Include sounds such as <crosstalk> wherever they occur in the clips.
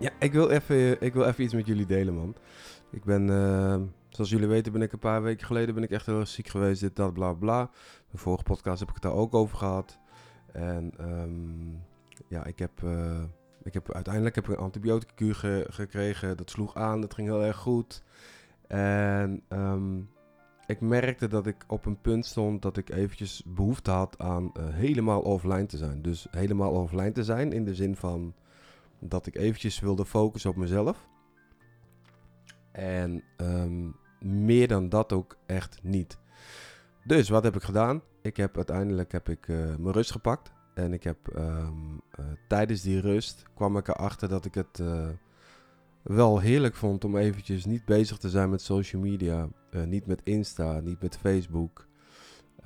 Ja, ik wil, even, ik wil even iets met jullie delen, man. Ik ben, eh, zoals jullie weten, ben ik een paar weken geleden ben ik echt heel erg ziek geweest. Dit, dat, bla, bla. De vorige podcast heb ik het daar ook over gehad. En ehm, ja, ik heb, uh, ik heb uiteindelijk heb ik een antibiotica ge gekregen. Dat sloeg aan, dat ging heel erg goed. En um, ik merkte dat ik op een punt stond dat ik eventjes behoefte had aan uh, helemaal offline te zijn. Dus helemaal offline te zijn in de zin van dat ik eventjes wilde focussen op mezelf. En um, meer dan dat ook echt niet. Dus wat heb ik gedaan? Ik heb uiteindelijk heb ik, uh, mijn rust gepakt. En ik heb um, uh, tijdens die rust kwam ik erachter dat ik het uh, wel heerlijk vond om eventjes niet bezig te zijn met social media. niet met Insta, niet met Facebook.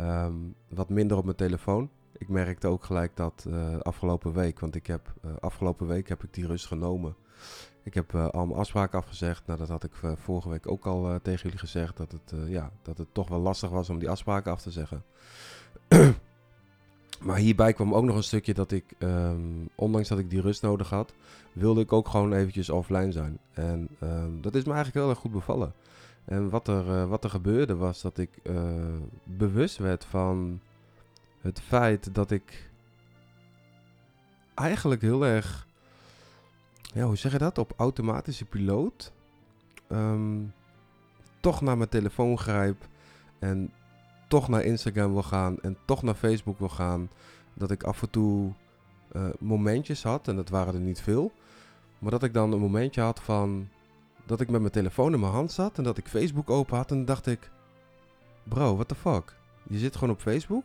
Um, wat minder op mijn telefoon ik merkte ook gelijk dat uh, afgelopen week, want ik heb uh, afgelopen week heb ik die rust genomen. Ik heb uh, al mijn afspraken afgezegd. Nou, dat had ik vorige week ook al tegen jullie gezegd. Dat het, ja, dat het toch wel lastig was om die afspraken af te zeggen. <clears throat> maar hierbij kwam ook nog een stukje dat ik, um, ondanks dat ik die rust nodig had, wilde ik ook gewoon eventjes offline zijn. En um, dat is me eigenlijk heel erg goed bevallen. En wat er, wat er gebeurde was dat ik bewust werd van het feit dat ik eigenlijk heel erg, ja, hoe zeg je dat, op automatische piloot um, toch naar mijn telefoon grijp en toch naar Instagram wil gaan en toch naar Facebook wil gaan. Dat ik af en toe uh, momentjes had, en dat waren er niet veel, maar dat ik dan een momentje had van dat ik met mijn telefoon in mijn hand zat en dat ik Facebook open had en dacht ik, bro, what the fuck? Je zit gewoon op Facebook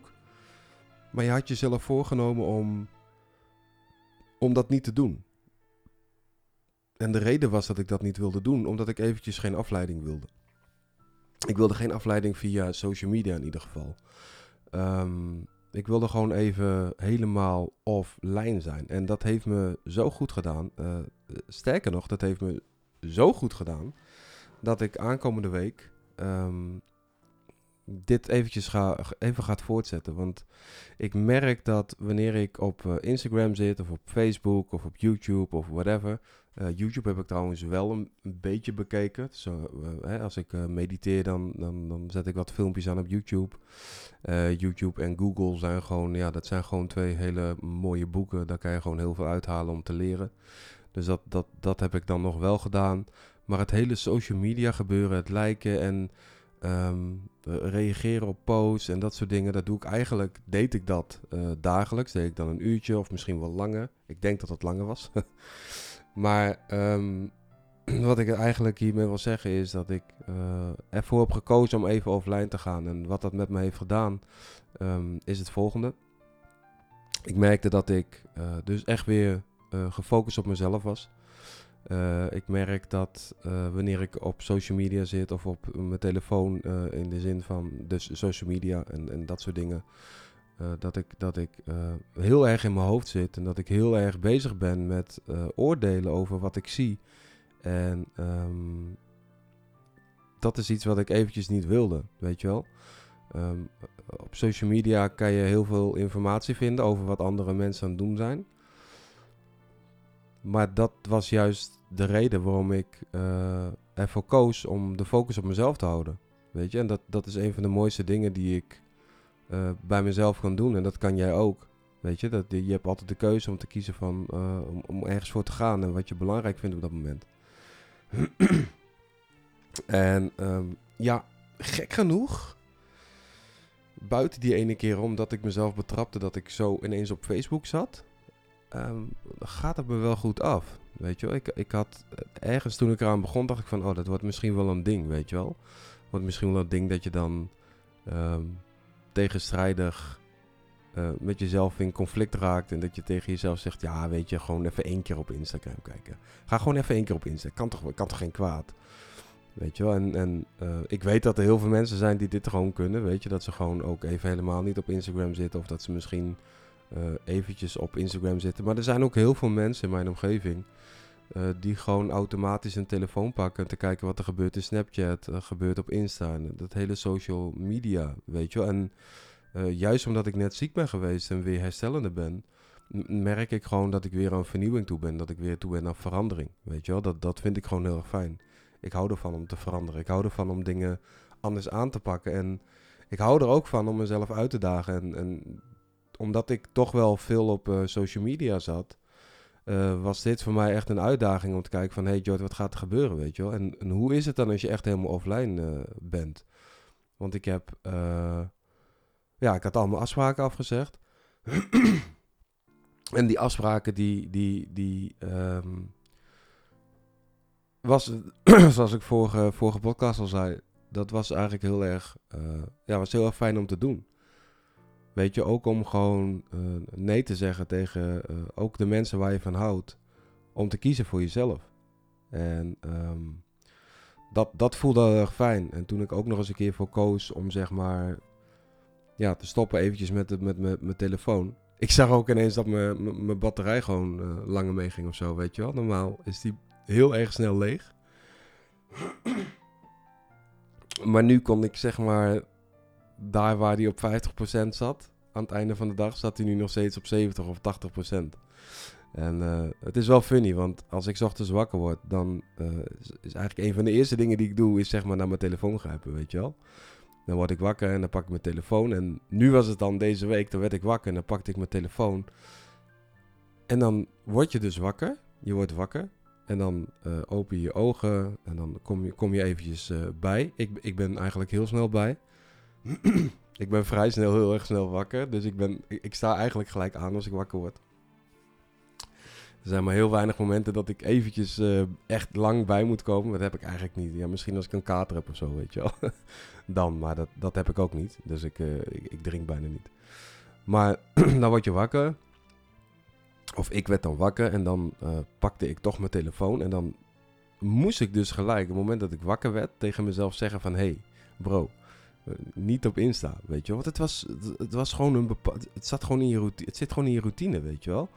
maar je had jezelf voorgenomen om, om dat niet te doen. En de reden was dat ik dat niet wilde doen, omdat ik eventjes geen afleiding wilde. Ik wilde geen afleiding via social media in ieder geval. Um, ik wilde gewoon even helemaal offline zijn. En dat heeft me zo goed gedaan. Uh, sterker nog, dat heeft me zo goed gedaan. Dat ik aankomende week um, dit eventjes ga, even gaat voortzetten. Want ik merk dat wanneer ik op uh, Instagram zit, of op Facebook, of op YouTube, of whatever. Uh, YouTube heb ik trouwens wel een, beetje bekeken. Zo, uh, hè, als ik mediteer, dan, dan, dan zet ik wat filmpjes aan op YouTube. YouTube en Google zijn gewoon, ja, dat zijn gewoon twee hele mooie boeken. Daar kan je gewoon heel veel uithalen om te leren. Dus dat, dat, dat heb ik dan nog wel gedaan. Maar het hele social media gebeuren, het liken en Um, reageren op posts en dat soort dingen. Dat doe ik eigenlijk, deed ik dat uh, dagelijks. Deed ik dan een uurtje of misschien wel langer. Ik denk dat het langer was. <laughs> maar um, <clears throat> wat ik eigenlijk hiermee wil zeggen is dat ik uh, ervoor heb gekozen om even offline te gaan. En wat dat met me heeft gedaan um, is het volgende. Ik merkte dat ik dus echt weer gefocust op mezelf was. Uh, ik merk dat uh, wanneer ik op social media zit of op mijn telefoon, uh, in de zin van dus social media en, en dat soort dingen, dat ik, dat ik heel erg in mijn hoofd zit en dat ik heel erg bezig ben met oordelen over wat ik zie. En um, dat is iets wat ik eventjes niet wilde, weet je wel. Um, op social media kan je heel veel informatie vinden over wat andere mensen aan het doen zijn. Maar dat was juist de reden waarom ik uh, ervoor koos om de focus op mezelf te houden. Weet je, en dat, dat is een van de mooiste dingen die ik uh, bij mezelf kan doen. En dat kan jij ook. Weet je, dat, je hebt altijd de keuze om te kiezen van, uh, om, ergens voor te gaan en wat je belangrijk vindt op dat moment. <clears throat> en um, ja, gek genoeg, buiten die ene keer omdat ik mezelf betrapte dat ik zo ineens op Facebook zat, ehm, gaat het me wel goed af. Weet je wel, ik, ik had ergens toen ik eraan begon, dacht ik van, oh, dat wordt misschien wel een ding, weet je wel. Wordt misschien wel een ding dat je dan ehm, tegenstrijdig uh, met jezelf in conflict raakt. En dat je tegen jezelf zegt, ja, weet je, gewoon even één keer op Instagram kijken. Ga gewoon even één keer op Instagram. Kan toch, kan toch geen kwaad? Weet je wel, en, en uh, ik weet dat er heel veel mensen zijn die dit gewoon kunnen. Weet je, dat ze gewoon ook even helemaal niet op Instagram zitten. Of dat ze misschien eventjes op Instagram zitten. Maar er zijn ook heel veel mensen in mijn omgeving... Uh, die gewoon automatisch een telefoon pakken... en te kijken wat er gebeurt in Snapchat, gebeurt op Insta... dat hele social media, weet je wel. En juist omdat ik net ziek ben geweest en weer herstellende ben... merk ik gewoon dat ik weer aan vernieuwing toe ben. Dat ik weer toe ben aan verandering, weet je wel. Dat, dat vind ik gewoon heel erg fijn. Ik hou ervan om te veranderen. Ik hou ervan om dingen anders aan te pakken. En ik hou er ook van om mezelf uit te dagen. En, en omdat ik toch wel veel op uh, social media zat, uh, was dit voor mij echt een uitdaging om te kijken van... Hey Jord, wat gaat er gebeuren, weet je wel? En, en hoe is het dan als je echt helemaal offline uh, bent? Want ik heb... ja, ik had allemaal afspraken afgezegd. <clears throat> en die afspraken die... die, die um, was, <clears throat> zoals ik vorige, vorige podcast al zei, dat was eigenlijk heel erg, ja, was heel erg fijn om te doen. Weet je, ook om gewoon uh, nee te zeggen tegen uh, ook de mensen waar je van houdt, om te kiezen voor jezelf. En um, dat, dat voelde heel erg fijn. En toen ik ook nog eens een keer voor koos om zeg maar, ja, te stoppen eventjes met, met, met mijn telefoon. Ik zag ook ineens dat mijn batterij gewoon langer meeging of zo, weet je wel. Normaal is die heel erg snel leeg. <clears throat> Maar nu kon ik zeg maar, daar waar hij op 50% zat, aan het einde van de dag, zat hij nu nog steeds op 70 of 80%. En uh, het is wel funny, want als ik ochtends wakker word, dan uh, is eigenlijk een van de eerste dingen die ik doe, is zeg maar naar mijn telefoon grijpen, weet je wel. Dan word ik wakker en dan pak ik mijn telefoon. En nu was het dan deze week, dan werd ik wakker en dan pakte ik mijn telefoon. En dan word je dus wakker. Je wordt wakker. En dan uh, open je je ogen en dan kom je, kom je eventjes bij. Ik, ik ben eigenlijk heel snel bij. <clears throat> ik ben vrij snel, heel erg snel wakker. Dus ik, ben, ik, sta eigenlijk gelijk aan als ik wakker word. Er zijn maar heel weinig momenten dat ik eventjes uh, echt lang bij moet komen. Dat heb ik eigenlijk niet. Ja, misschien als ik een kater heb of zo, weet je wel. <laughs> dan, maar dat, dat heb ik ook niet. Dus ik, ik, ik drink bijna niet. Maar <clears throat> dan word je wakker. Of ik werd dan wakker en dan uh, pakte ik toch mijn telefoon. En dan moest ik dus gelijk, op het moment dat ik wakker werd, tegen mezelf zeggen van... hey, bro, niet op Insta, weet je wel. Want het was, het was gewoon een bepaald... Het, zat gewoon in je routine, het zit gewoon in je routine, weet je wel.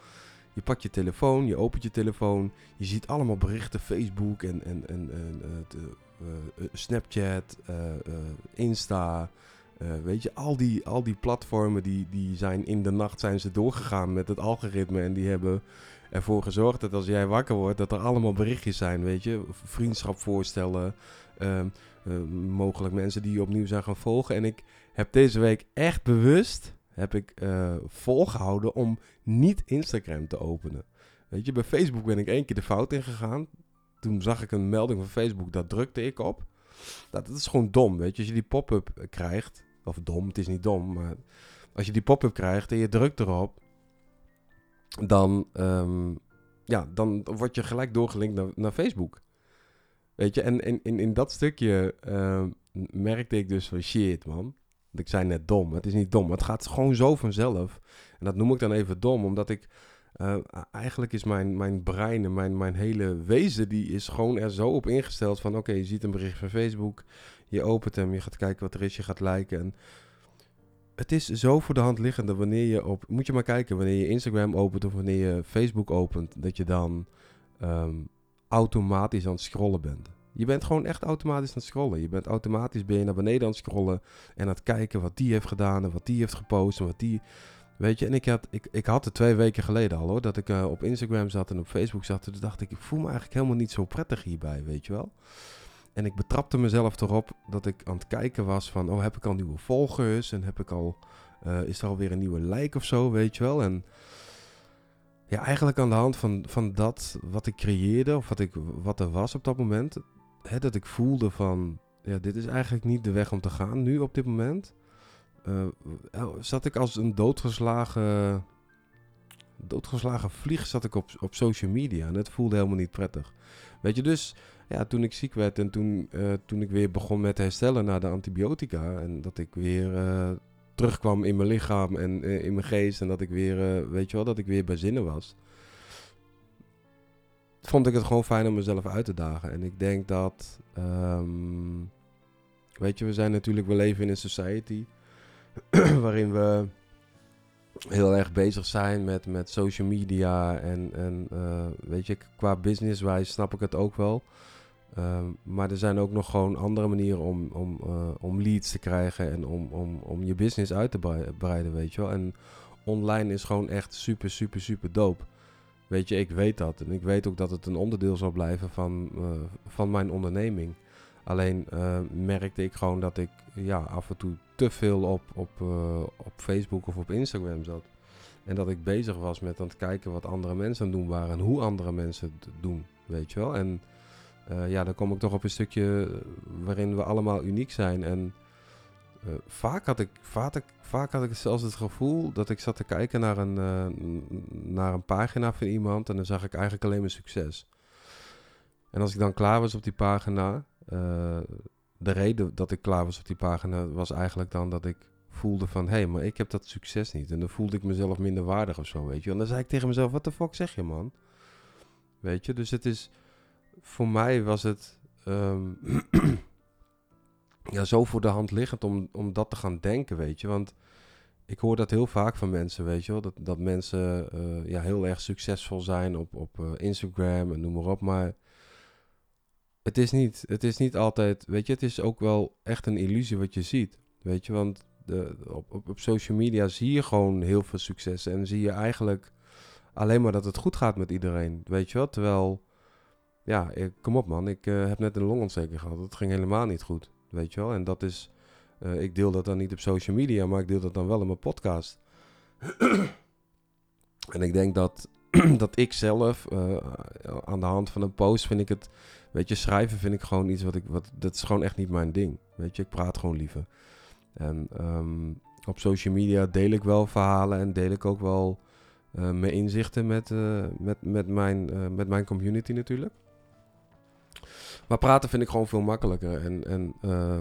Je pakt je telefoon, je opent je telefoon. Je ziet allemaal berichten, Facebook en, en, en, en uh, Snapchat, Insta... Weet je, al die, al die platformen die, die zijn in de nacht zijn ze doorgegaan met het algoritme. En die hebben ervoor gezorgd dat als jij wakker wordt, dat er allemaal berichtjes zijn. Weet je, vriendschap voorstellen. Uh, mogelijk mensen die je opnieuw zijn gaan volgen. En ik heb deze week echt bewust heb ik, uh, volgehouden om niet Instagram te openen. Weet je, bij Facebook ben ik één keer de fout ingegaan. Toen zag ik een melding van Facebook, dat drukte ik op. Dat, is gewoon dom, weet je. Als je die pop-up krijgt, of dom, het is niet dom, maar als je die pop-up krijgt en je drukt erop, dan, um, ja, dan word je gelijk doorgelinkt naar Facebook. Weet je, en in, in, in dat stukje uh, merkte ik dus van shit, man. Ik zei net dom. Het is niet dom. Het gaat gewoon zo vanzelf. En dat noem ik dan even dom, omdat ik. Uh, eigenlijk is mijn, mijn brein en mijn, mijn hele wezen, die is gewoon er zo op ingesteld van... Oké, je ziet een bericht van Facebook, je opent hem, je gaat kijken wat er is, je gaat liken. En het is zo voor de hand liggende wanneer je op... Moet je maar kijken, wanneer je Instagram opent of wanneer je Facebook opent... dat je dan um, automatisch aan het scrollen bent. Je bent gewoon echt automatisch aan het scrollen. Je bent automatisch ben je naar beneden aan het scrollen... en aan het kijken wat die heeft gedaan en wat die heeft gepost en wat die... Weet je, en ik had, ik, ik had het twee weken geleden al hoor, dat ik uh, op Instagram zat en op Facebook zat. En toen dacht ik, ik voel me eigenlijk helemaal niet zo prettig hierbij, weet je wel. En ik betrapte mezelf erop dat ik aan het kijken was van... oh, heb ik al nieuwe volgers en heb ik al... Uh, is er alweer een nieuwe like of zo, weet je wel. En ja, eigenlijk aan de hand van, van dat wat ik creëerde... of wat, ik, wat er was op dat moment... Hè, dat ik voelde van... ja, dit is eigenlijk niet de weg om te gaan nu op dit moment... Uh, zat ik als een doodgeslagen doodgeslagen vlieg zat ik op, op social media. En het voelde helemaal niet prettig. Weet je, dus ja, toen ik ziek werd en toen, eh, toen ik weer begon met herstellen na de antibiotica. En dat ik weer eh, terugkwam in mijn lichaam en eh, in mijn geest. En dat ik weer, weet je wel, dat ik weer bij zinnen was. Vond ik het gewoon fijn om mezelf uit te dagen. En ik denk dat, ehm, weet je, we zijn natuurlijk, we leven in een society <clears throat> waarin we heel erg bezig zijn met, met social media. En, en weet je, qua business-wise snap ik het ook wel. Ehm, maar er zijn ook nog gewoon andere manieren om, om, uh, om leads te krijgen en om, om, om je business uit te breiden, weet je wel. En online is gewoon echt super, super, super dope. Weet je, ik weet dat. En ik weet ook dat het een onderdeel zal blijven van, uh, van mijn onderneming. Alleen uh, merkte ik gewoon dat ik ja, af en toe te veel op, op, op Facebook of op Instagram zat. En dat ik bezig was met aan het kijken wat andere mensen aan het doen waren en hoe andere mensen het doen, weet je wel. En uh, ja, dan kom ik toch op een stukje eh, waarin we allemaal uniek zijn. En uh, vaak, had ik, vaak, vaak had ik zelfs het gevoel dat ik zat te kijken naar een, naar een pagina van iemand en dan zag ik eigenlijk alleen maar succes. En als ik dan klaar was op die pagina, de reden dat ik klaar was op die pagina was eigenlijk dan dat ik voelde van, hé, hey, maar ik heb dat succes niet. En dan voelde ik mezelf minder waardig of zo, weet je. En dan zei ik tegen mezelf, wat de fuck zeg je, man? Weet je, dus het is voor mij was het um, <clears throat> ja, zo voor de hand liggend om, om dat te gaan denken, weet je. Want ik hoor dat heel vaak van mensen, weet je wel. Dat, dat mensen uh, ja, heel erg succesvol zijn op, op uh, Instagram en noem maar op. Maar het is, niet, het is niet altijd, weet je, het is ook wel echt een illusie wat je ziet. Weet je, want de, op, op, op social media zie je gewoon heel veel succes. En zie je eigenlijk alleen maar dat het goed gaat met iedereen. Weet je wel, terwijl ja, kom op man, ik uh, heb net een longontsteking gehad. Dat ging helemaal niet goed, weet je wel. En dat is, uh, ik deel dat dan niet op social media, maar ik deel dat dan wel in mijn podcast. <clears throat> en ik denk dat, <clears throat> dat ik zelf, uh, aan de hand van een post vind ik het, weet je, schrijven vind ik gewoon iets wat ik, wat, dat is gewoon echt niet mijn ding. Weet je, ik praat gewoon liever. En um, op social media deel ik wel verhalen en deel ik ook wel mijn inzichten met, met, met, mijn, met mijn community natuurlijk. Maar praten vind ik gewoon veel makkelijker. En, en uh,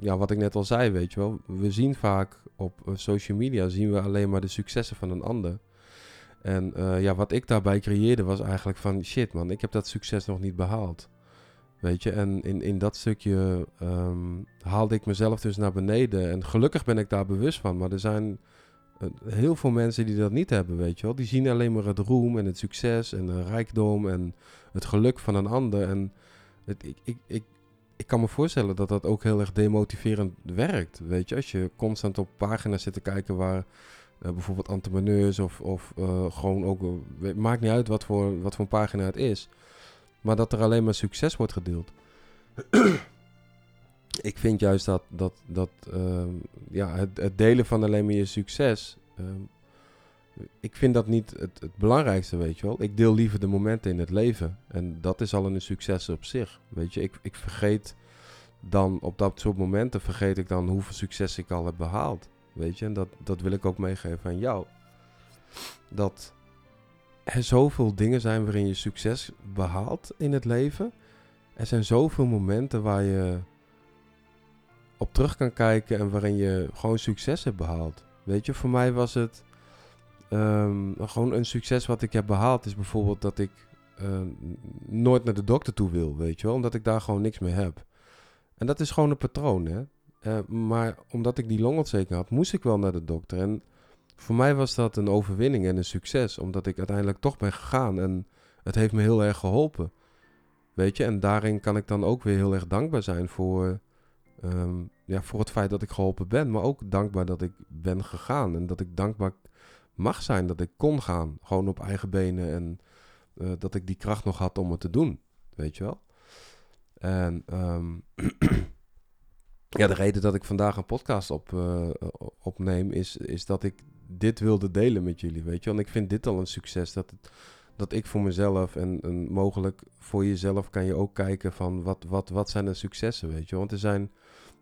ja, wat ik net al zei, weet je wel. We zien vaak op uh, social media zien we alleen maar de successen van een ander. En uh, ja, wat ik daarbij creëerde was eigenlijk van shit man, ik heb dat succes nog niet behaald. Weet je, en in, in dat stukje um, haalde ik mezelf dus naar beneden. En gelukkig ben ik daar bewust van. Maar er zijn heel veel mensen die dat niet hebben, weet je wel. Die zien alleen maar het roem en het succes en de rijkdom en het geluk van een ander. En het, ik, ik, ik, ik kan me voorstellen dat dat ook heel erg demotiverend werkt. Weet je, als je constant op pagina's zit te kijken waar uh, bijvoorbeeld entrepreneurs of, of uh, gewoon ook. Maakt niet uit wat voor, wat voor pagina het is. Maar dat er alleen maar succes wordt gedeeld. Ik vind juist dat, dat, dat ehm, ja, het, het, delen van alleen maar je succes. Ehm, ik vind dat niet het, het, belangrijkste, weet je wel. Ik deel liever de momenten in het leven. En dat is al een succes op zich. Weet je, ik, ik vergeet dan op dat soort momenten vergeet ik dan hoeveel succes ik al heb behaald. Weet je, en dat, dat wil ik ook meegeven aan jou. Dat er zoveel dingen zijn waarin je succes behaalt in het leven. Er zijn zoveel momenten waar je op terug kan kijken en waarin je gewoon succes hebt behaald. Weet je, voor mij was het Um, gewoon een succes wat ik heb behaald is bijvoorbeeld dat ik uh, nooit naar de dokter toe wil, weet je wel. Omdat ik daar gewoon niks mee heb. En dat is gewoon een patroon, hè. Uh, maar omdat ik die longontsteking had, moest ik wel naar de dokter. En voor mij was dat een overwinning en een succes. Omdat ik uiteindelijk toch ben gegaan. En het heeft me heel erg geholpen. Weet je, en daarin kan ik dan ook weer heel erg dankbaar zijn voor, um, ja, voor het feit dat ik geholpen ben. Maar ook dankbaar dat ik ben gegaan. En dat ik dankbaar mag zijn dat ik kon gaan. Gewoon op eigen benen. En uh, dat ik die kracht nog had om het te doen. Weet je wel? En um, <clears throat> ja, de reden dat ik vandaag een podcast op, uh, opneem is, is dat ik dit wilde delen met jullie. Weet je, want ik vind dit al een succes. Dat, het, dat ik voor mezelf en, en mogelijk voor jezelf kan je ook kijken van wat, wat, wat zijn de successen, weet je. Want er zijn,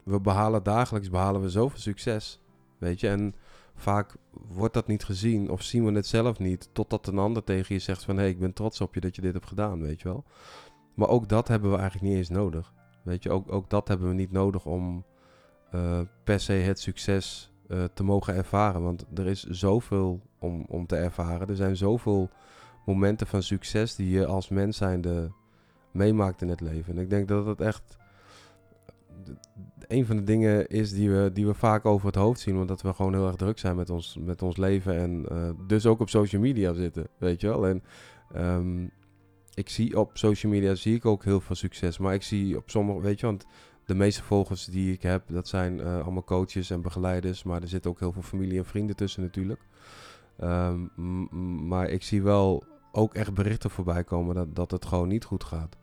we behalen dagelijks behalen we zoveel succes, weet je. En vaak wordt dat niet gezien of zien we het zelf niet, totdat een ander tegen je zegt van hé, hey, ik ben trots op je dat je dit hebt gedaan, weet je wel. Maar ook dat hebben we eigenlijk niet eens nodig. Weet je, ook, ook dat hebben we niet nodig om uh, per se het succes uh, te mogen ervaren. Want er is zoveel om, om te ervaren. Er zijn zoveel momenten van succes die je als mens zijnde meemaakt in het leven. En ik denk dat het echt een van de dingen is die we, die we vaak over het hoofd zien. Omdat we gewoon heel erg druk zijn met ons, met ons leven. En uh, dus ook op social media zitten, weet je wel. En um, ik zie op social media zie ik ook heel veel succes. Maar ik zie op sommige, weet je, want de meeste volgers die ik heb, dat zijn uh, allemaal coaches en begeleiders. Maar er zitten ook heel veel familie en vrienden tussen natuurlijk. Um, maar ik zie wel ook echt berichten voorbij komen dat, dat het gewoon niet goed gaat.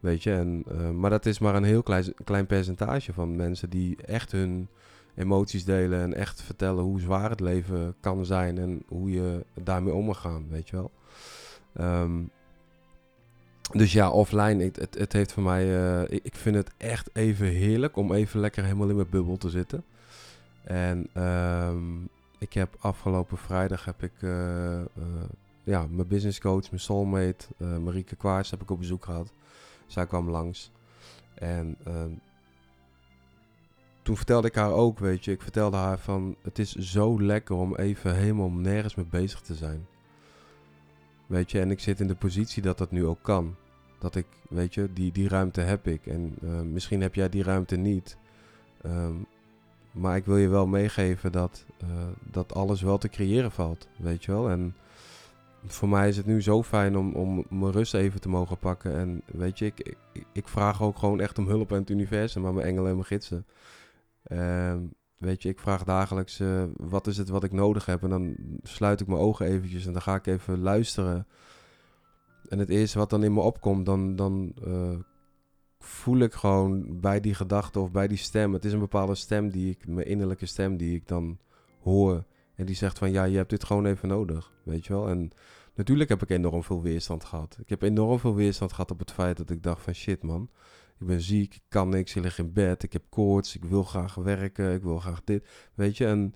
Weet je, en, uh, maar dat is maar een heel klein, klein percentage van mensen die echt hun emoties delen en echt vertellen hoe zwaar het leven kan zijn en hoe je daarmee om moet gaan, weet je wel. Um, dus ja, offline, het, het, heeft voor mij, uh, ik, vind het echt even heerlijk om even lekker helemaal in mijn bubbel te zitten. En um, ik heb afgelopen vrijdag heb ik uh, ja, mijn business coach, mijn soulmate, Marieke Kwaars, heb ik op bezoek gehad. Zij kwam langs. En ehm, toen vertelde ik haar ook, weet je, ik vertelde haar van, het is zo lekker om even helemaal nergens mee bezig te zijn. Weet je, en ik zit in de positie dat dat nu ook kan. Dat ik, weet je, die, die ruimte heb ik. En uh, misschien heb jij die ruimte niet. Um, maar ik wil je wel meegeven dat, uh, dat alles wel te creëren valt. Weet je wel. En voor mij is het nu zo fijn om, om mijn rust even te mogen pakken. En weet je, ik, ik, ik vraag ook gewoon echt om hulp aan het universum, aan mijn engelen en mijn gidsen. Uh, weet je, ik vraag dagelijks uh, wat is het wat ik nodig heb. En dan sluit ik mijn ogen eventjes en dan ga ik even luisteren. En het eerste wat dan in me opkomt, dan, dan uh, voel ik gewoon bij die gedachte of bij die stem. Het is een bepaalde stem die ik, mijn innerlijke stem die ik dan hoor. En die zegt van ja, je hebt dit gewoon even nodig, weet je wel. En natuurlijk heb ik enorm veel weerstand gehad. Ik heb enorm veel weerstand gehad op het feit dat ik dacht van shit man, ik ben ziek, ik kan niks, ik lig in bed, ik heb koorts, ik wil graag werken, ik wil graag dit, weet je. En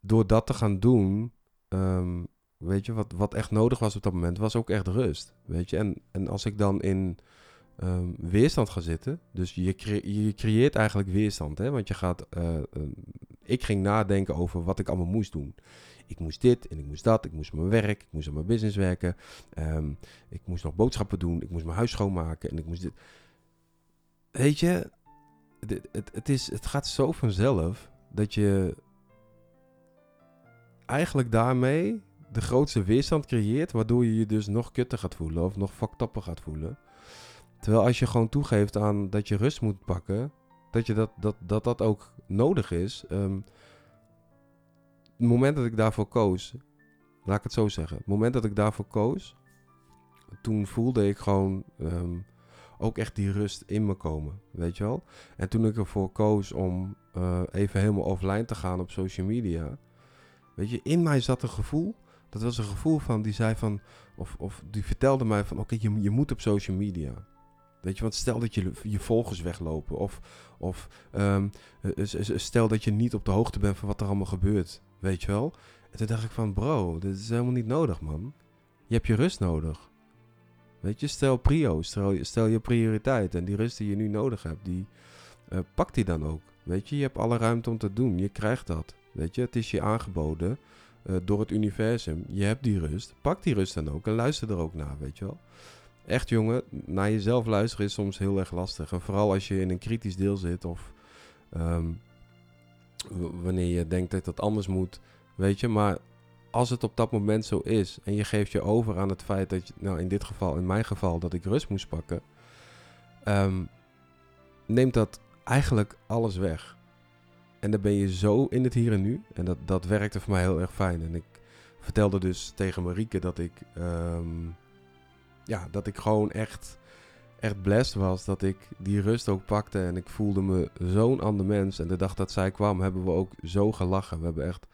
door dat te gaan doen, um, weet je, wat, wat echt nodig was op dat moment, was ook echt rust, weet je. En, en als ik dan in um, weerstand ga zitten, dus je, je creëert eigenlijk weerstand, hè, want je gaat, uh, uh, ik ging nadenken over wat ik allemaal moest doen ik moest dit en ik moest dat. Ik moest mijn werk, ik moest aan mijn business werken. Um, ik moest nog boodschappen doen. Ik moest mijn huis schoonmaken en ik moest dit. Weet je, het, het, is, het gaat zo vanzelf dat je eigenlijk daarmee de grootste weerstand creëert, waardoor je je dus nog kutter gaat voelen of nog faktapper gaat voelen. Terwijl als je gewoon toegeeft aan dat je rust moet pakken, dat je dat, dat, dat, dat ook nodig is. Um, het moment dat ik daarvoor koos, laat ik het zo zeggen. Het moment dat ik daarvoor koos, toen voelde ik gewoon um, ook echt die rust in me komen, weet je wel. En toen ik ervoor koos om uh, even helemaal offline te gaan op social media, weet je, in mij zat een gevoel. Dat was een gevoel van, die zei van, of, of die vertelde mij van, oké, je, je moet op social media. Weet je, want stel dat je, je volgers weglopen. Of, of um, stel dat je niet op de hoogte bent van wat er allemaal gebeurt. Weet je wel? En toen dacht ik van, bro, dit is helemaal niet nodig, man. Je hebt je rust nodig. Weet je, stel prio, stel, je prioriteit. En die rust die je nu nodig hebt, die uh, pak die dan ook. Weet je, je hebt alle ruimte om te doen. Je krijgt dat. Weet je, het is je aangeboden door het universum. Je hebt die rust. Pak die rust dan ook en luister er ook naar, weet je wel. Echt jongen, naar jezelf luisteren is soms heel erg lastig. En vooral als je in een kritisch deel zit of um, wanneer je denkt dat dat anders moet, weet je. Maar als het op dat moment zo is en je geeft je over aan het feit dat je, nou in dit geval, in mijn geval, dat ik rust moest pakken, um, neemt dat eigenlijk alles weg. En dan ben je zo in het hier en nu. En dat, dat werkte voor mij heel erg fijn. En ik vertelde dus tegen Marieke dat ik, um, ja, dat ik gewoon echt echt blessed was dat ik die rust ook pakte. En ik voelde me zo'n ander mens. En de dag dat zij kwam, hebben we ook zo gelachen. We hebben echt,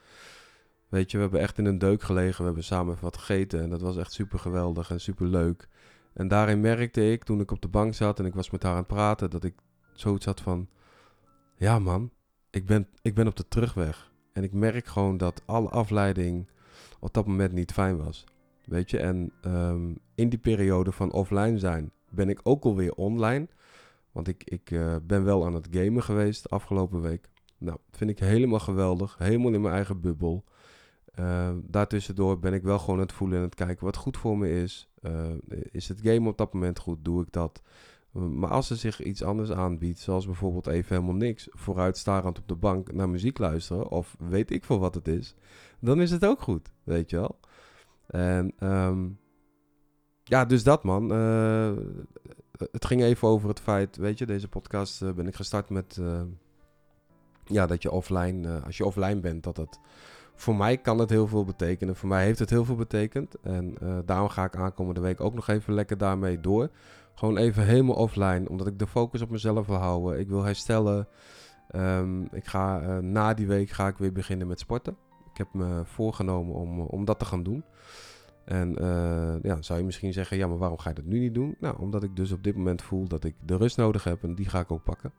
weet je, we hebben echt in een deuk gelegen. We hebben samen wat gegeten. En dat was echt super geweldig en super leuk. En daarin merkte ik, toen ik op de bank zat en ik was met haar aan het praten, dat ik zoiets had van: Ja, man, ik ben, ik ben op de terugweg. En ik merk gewoon dat alle afleiding op dat moment niet fijn was. Weet je, en ehm, in die periode van offline zijn ben ik ook alweer online. Want ik, ik uh, ben wel aan het gamen geweest afgelopen week. Nou, vind ik helemaal geweldig. Helemaal in mijn eigen bubbel. Uh, daartussendoor ben ik wel gewoon het voelen en het kijken wat goed voor me is. Uh, is het game op dat moment goed? Doe ik dat? Maar als er zich iets anders aanbiedt, zoals bijvoorbeeld even helemaal niks, vooruitstarend op de bank naar muziek luisteren, of weet ik veel wat het is, dan is het ook goed, weet je wel. En um, ja, dus dat man. Uh, het ging even over het feit, weet je, deze podcast uh, ben ik gestart met, uh, ja, dat je offline, als je offline bent, dat het, voor mij kan het heel veel betekenen. Voor mij heeft het heel veel betekend. En daarom ga ik aankomende week ook nog even lekker daarmee door. Gewoon even helemaal offline, omdat ik de focus op mezelf wil houden. Ik wil herstellen. Um, ik ga, na die week ga ik weer beginnen met sporten. Ik heb me voorgenomen om, om dat te gaan doen. En uh, ja, zou je misschien zeggen, ja, maar waarom ga je dat nu niet doen? Nou, omdat ik dus op dit moment voel dat ik de rust nodig heb en die ga ik ook pakken.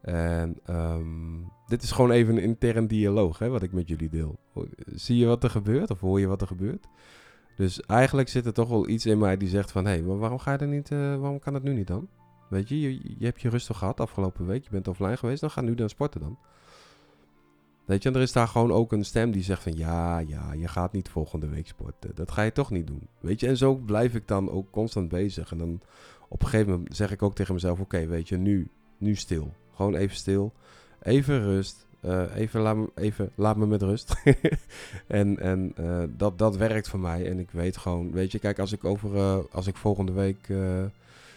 En um, dit is gewoon even een intern dialoog, hè, wat ik met jullie deel. Zie je wat er gebeurt of hoor je wat er gebeurt? Dus eigenlijk zit er toch wel iets in mij die zegt van... hé, hey, maar waarom ga je er niet... Uh, waarom kan het nu niet dan? Weet je, je, je hebt je rustig gehad afgelopen week. Je bent offline geweest. Dan ga nu dan sporten dan. Weet je, er is daar gewoon ook een stem die zegt van... ja, ja, je gaat niet volgende week sporten. Dat ga je toch niet doen. Weet je, en zo blijf ik dan ook constant bezig. En dan op een gegeven moment zeg ik ook tegen mezelf... oké, weet je, nu, nu stil. Gewoon even stil. Even rust. Uh, even, laat me, even laat me met rust. <laughs> en en uh, dat, dat werkt voor mij. En ik weet gewoon, weet je, kijk, als ik over, uh, als ik volgende week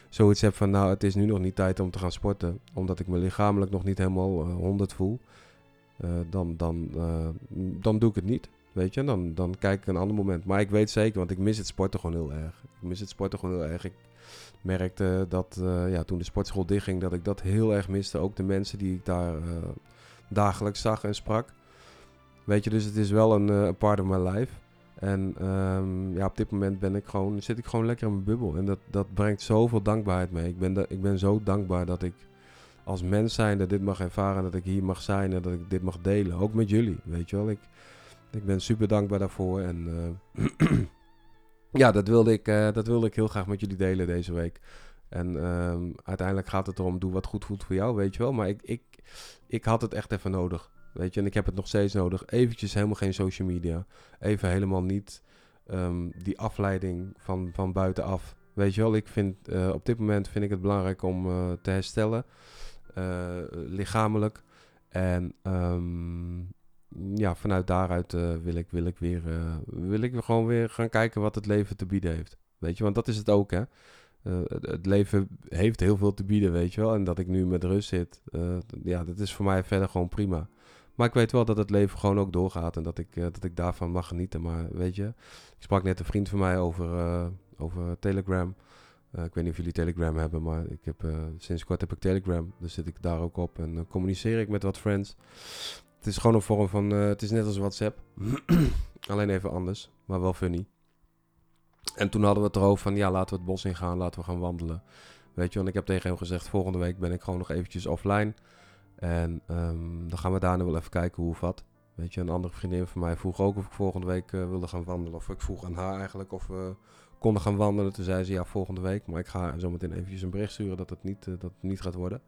zoiets heb van, nou, het is nu nog niet tijd om te gaan sporten, omdat ik me lichamelijk nog niet helemaal 100 voel, dan, dan, dan doe ik het niet. Weet je, dan, dan kijk ik een ander moment. Maar ik weet zeker, want ik mis het sporten gewoon heel erg. Ik mis het sporten gewoon heel erg. Ik merkte dat ja, toen de sportschool dichtging, dat ik dat heel erg miste. Ook de mensen die ik daar dagelijks zag en sprak. Weet je, dus het is wel een part of my life. En um, ja, op dit moment ben ik gewoon, zit ik gewoon lekker in mijn bubbel. En dat, dat brengt zoveel dankbaarheid mee. Ik ben, ik ben zo dankbaar dat ik als mens zijnde dit mag ervaren. Dat ik hier mag zijn en dat ik dit mag delen. Ook met jullie, weet je wel. Ik, ik ben super dankbaar daarvoor. En uh, <clears throat> ja, dat wilde, ik, uh, dat wilde ik heel graag met jullie delen deze week. En um, uiteindelijk gaat het erom, doe wat goed voelt voor jou, weet je wel. Maar ik, ik, ik had het echt even nodig. Weet je, en ik heb het nog steeds nodig. Eventjes helemaal geen social media. Even helemaal niet um, die afleiding van, van buitenaf. Weet je wel, ik vind uh, op dit moment vind ik het belangrijk om te herstellen. Uh, lichamelijk. En um, ja, vanuit daaruit wil, ik, wil, ik weer, wil ik gewoon weer gaan kijken wat het leven te bieden heeft. Weet je, want dat is het ook, hè. Het leven heeft heel veel te bieden, weet je wel. En dat ik nu met rust zit, ja, dat is voor mij verder gewoon prima. Maar ik weet wel dat het leven gewoon ook doorgaat en dat ik, dat ik daarvan mag genieten. Maar weet je, ik sprak net een vriend van mij over, over Telegram. Ik weet niet of jullie Telegram hebben, maar ik heb, sinds kort heb ik Telegram. Dus zit ik daar ook op en communiceer ik met wat friends. Het is gewoon een vorm van, het is net als WhatsApp. <clears throat> Alleen even anders, maar wel funny. En toen hadden we het erover van, ja, laten we het bos ingaan, laten we gaan wandelen. Weet je, want ik heb tegen hem gezegd, volgende week ben ik gewoon nog eventjes offline. En um, dan gaan we daarna wel even kijken hoe of wat. Weet je, een andere vriendin van mij vroeg ook of ik volgende week wilde gaan wandelen. Of ik vroeg aan haar eigenlijk of we konden gaan wandelen. Toen zei ze ja, volgende week. Maar ik ga zometeen eventjes een bericht sturen dat het niet, uh, dat niet gaat worden.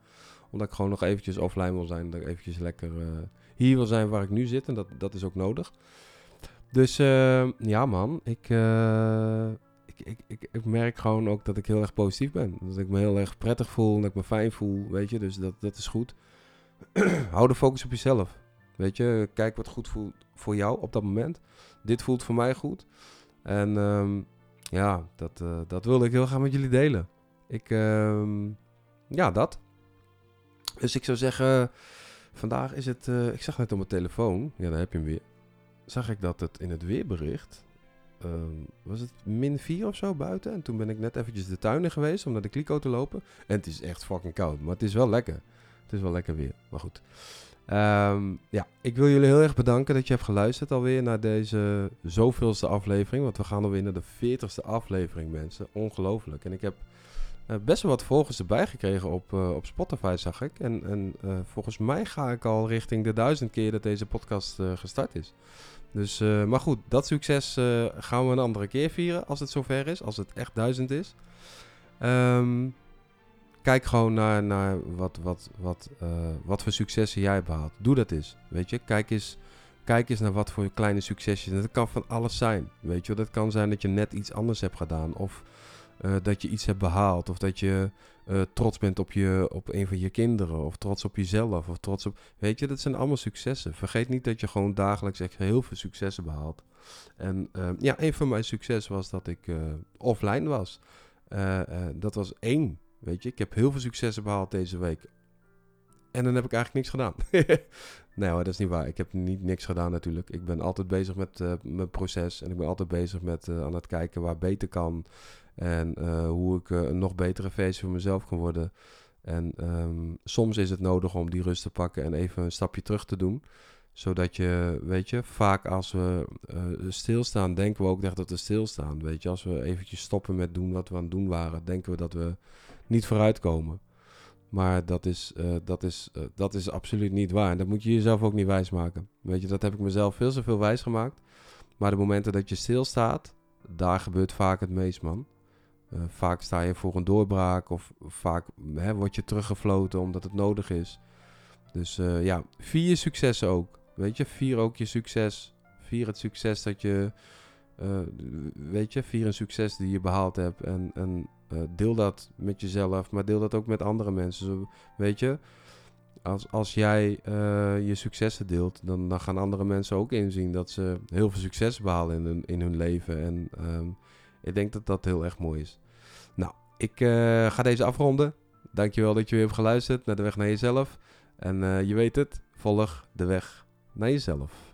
Omdat ik gewoon nog eventjes offline wil zijn. Dat ik eventjes lekker uh, hier wil zijn waar ik nu zit. En dat, dat is ook nodig. Dus uh, ja, man. Ik, ik, ik, ik, merk gewoon ook dat ik heel erg positief ben. Dat ik me heel erg prettig voel. Dat ik me fijn voel. Weet je, dus dat, dat is goed. <clears throat> Hou de focus op jezelf. Weet je, kijk wat goed voelt voor jou op dat moment. Dit voelt voor mij goed. En um, ja, dat, uh, dat wilde ik heel graag met jullie delen. Ik, um, ja, dat. Dus ik zou zeggen, vandaag is het, ik zag net op mijn telefoon. Ja, daar heb je hem weer zag ik dat het in het weerbericht. Um, was het min 4 of zo buiten? En toen ben ik net eventjes de tuin in geweest om naar de kliko te lopen. En het is echt fucking koud, maar het is wel lekker. Het is wel lekker weer, maar goed. Um, ja, ik wil jullie heel erg bedanken dat je hebt geluisterd alweer naar deze zoveelste aflevering. Want we gaan alweer naar de 40ste aflevering, mensen. Ongelooflijk. En ik heb eh, best wel wat volgers erbij gekregen op, eh, op Spotify, zag ik. En, en eh, volgens mij ga ik al richting de duizend keer dat deze podcast gestart is. Dus, maar goed, dat succes gaan we een andere keer vieren als het zover is. Als het echt duizend is. Ehm, kijk gewoon naar, naar wat, wat, wat, eh, wat voor successen jij hebt behaald. Doe dat eens, weet je. Kijk eens, kijk eens naar wat voor kleine succesjes. Dat kan van alles zijn, weet je. Dat kan zijn dat je net iets anders hebt gedaan. Of eh, dat je iets hebt behaald. Of dat je eh, trots bent op, je, op een van je kinderen. Of trots op jezelf. Of trots op... Weet je, dat zijn allemaal successen. Vergeet niet dat je gewoon dagelijks echt heel veel successen behaalt. En ja, een van mijn successen was dat ik offline was. Dat was één, weet je. Ik heb heel veel successen behaald deze week. En dan heb ik eigenlijk niks gedaan. <laughs> nee hoor, dat is niet waar. Ik heb niet niks gedaan natuurlijk. Ik ben altijd bezig met eh, mijn proces. En ik ben altijd bezig met eh, aan het kijken waar beter kan. En eh, hoe ik een nog betere versie van mezelf kan worden. En ehm, soms is het nodig om die rust te pakken en even een stapje terug te doen. Zodat je, weet je, vaak als we stilstaan, denken we ook echt dat we stilstaan. Weet je, als we eventjes stoppen met doen wat we aan het doen waren, denken we dat we niet vooruitkomen. Maar dat is, eh, dat, is, eh, dat is absoluut niet waar. En dat moet je jezelf ook niet wijsmaken. Weet je, dat heb ik mezelf veel te veel wijs gemaakt. Maar de momenten dat je stilstaat, daar gebeurt vaak het meest, man. Eh, vaak sta je voor een doorbraak of vaak hè, word je teruggefloten omdat het nodig is. Dus ja, vier je successen ook. Weet je, vier ook je succes. Vier het succes dat je, eh, weet je, vier een succes die je behaald hebt. En, eh, deel dat met jezelf, maar deel dat ook met andere mensen. Zo, weet je, als, als jij eh, je successen deelt, dan, dan gaan andere mensen ook inzien dat ze heel veel succes behalen in hun, in hun leven. En ehm, ik denk dat dat heel erg mooi is. Nou, ik ga deze afronden. Dankjewel dat je weer hebt geluisterd naar de weg naar jezelf. En je weet het, volg de weg naar jezelf.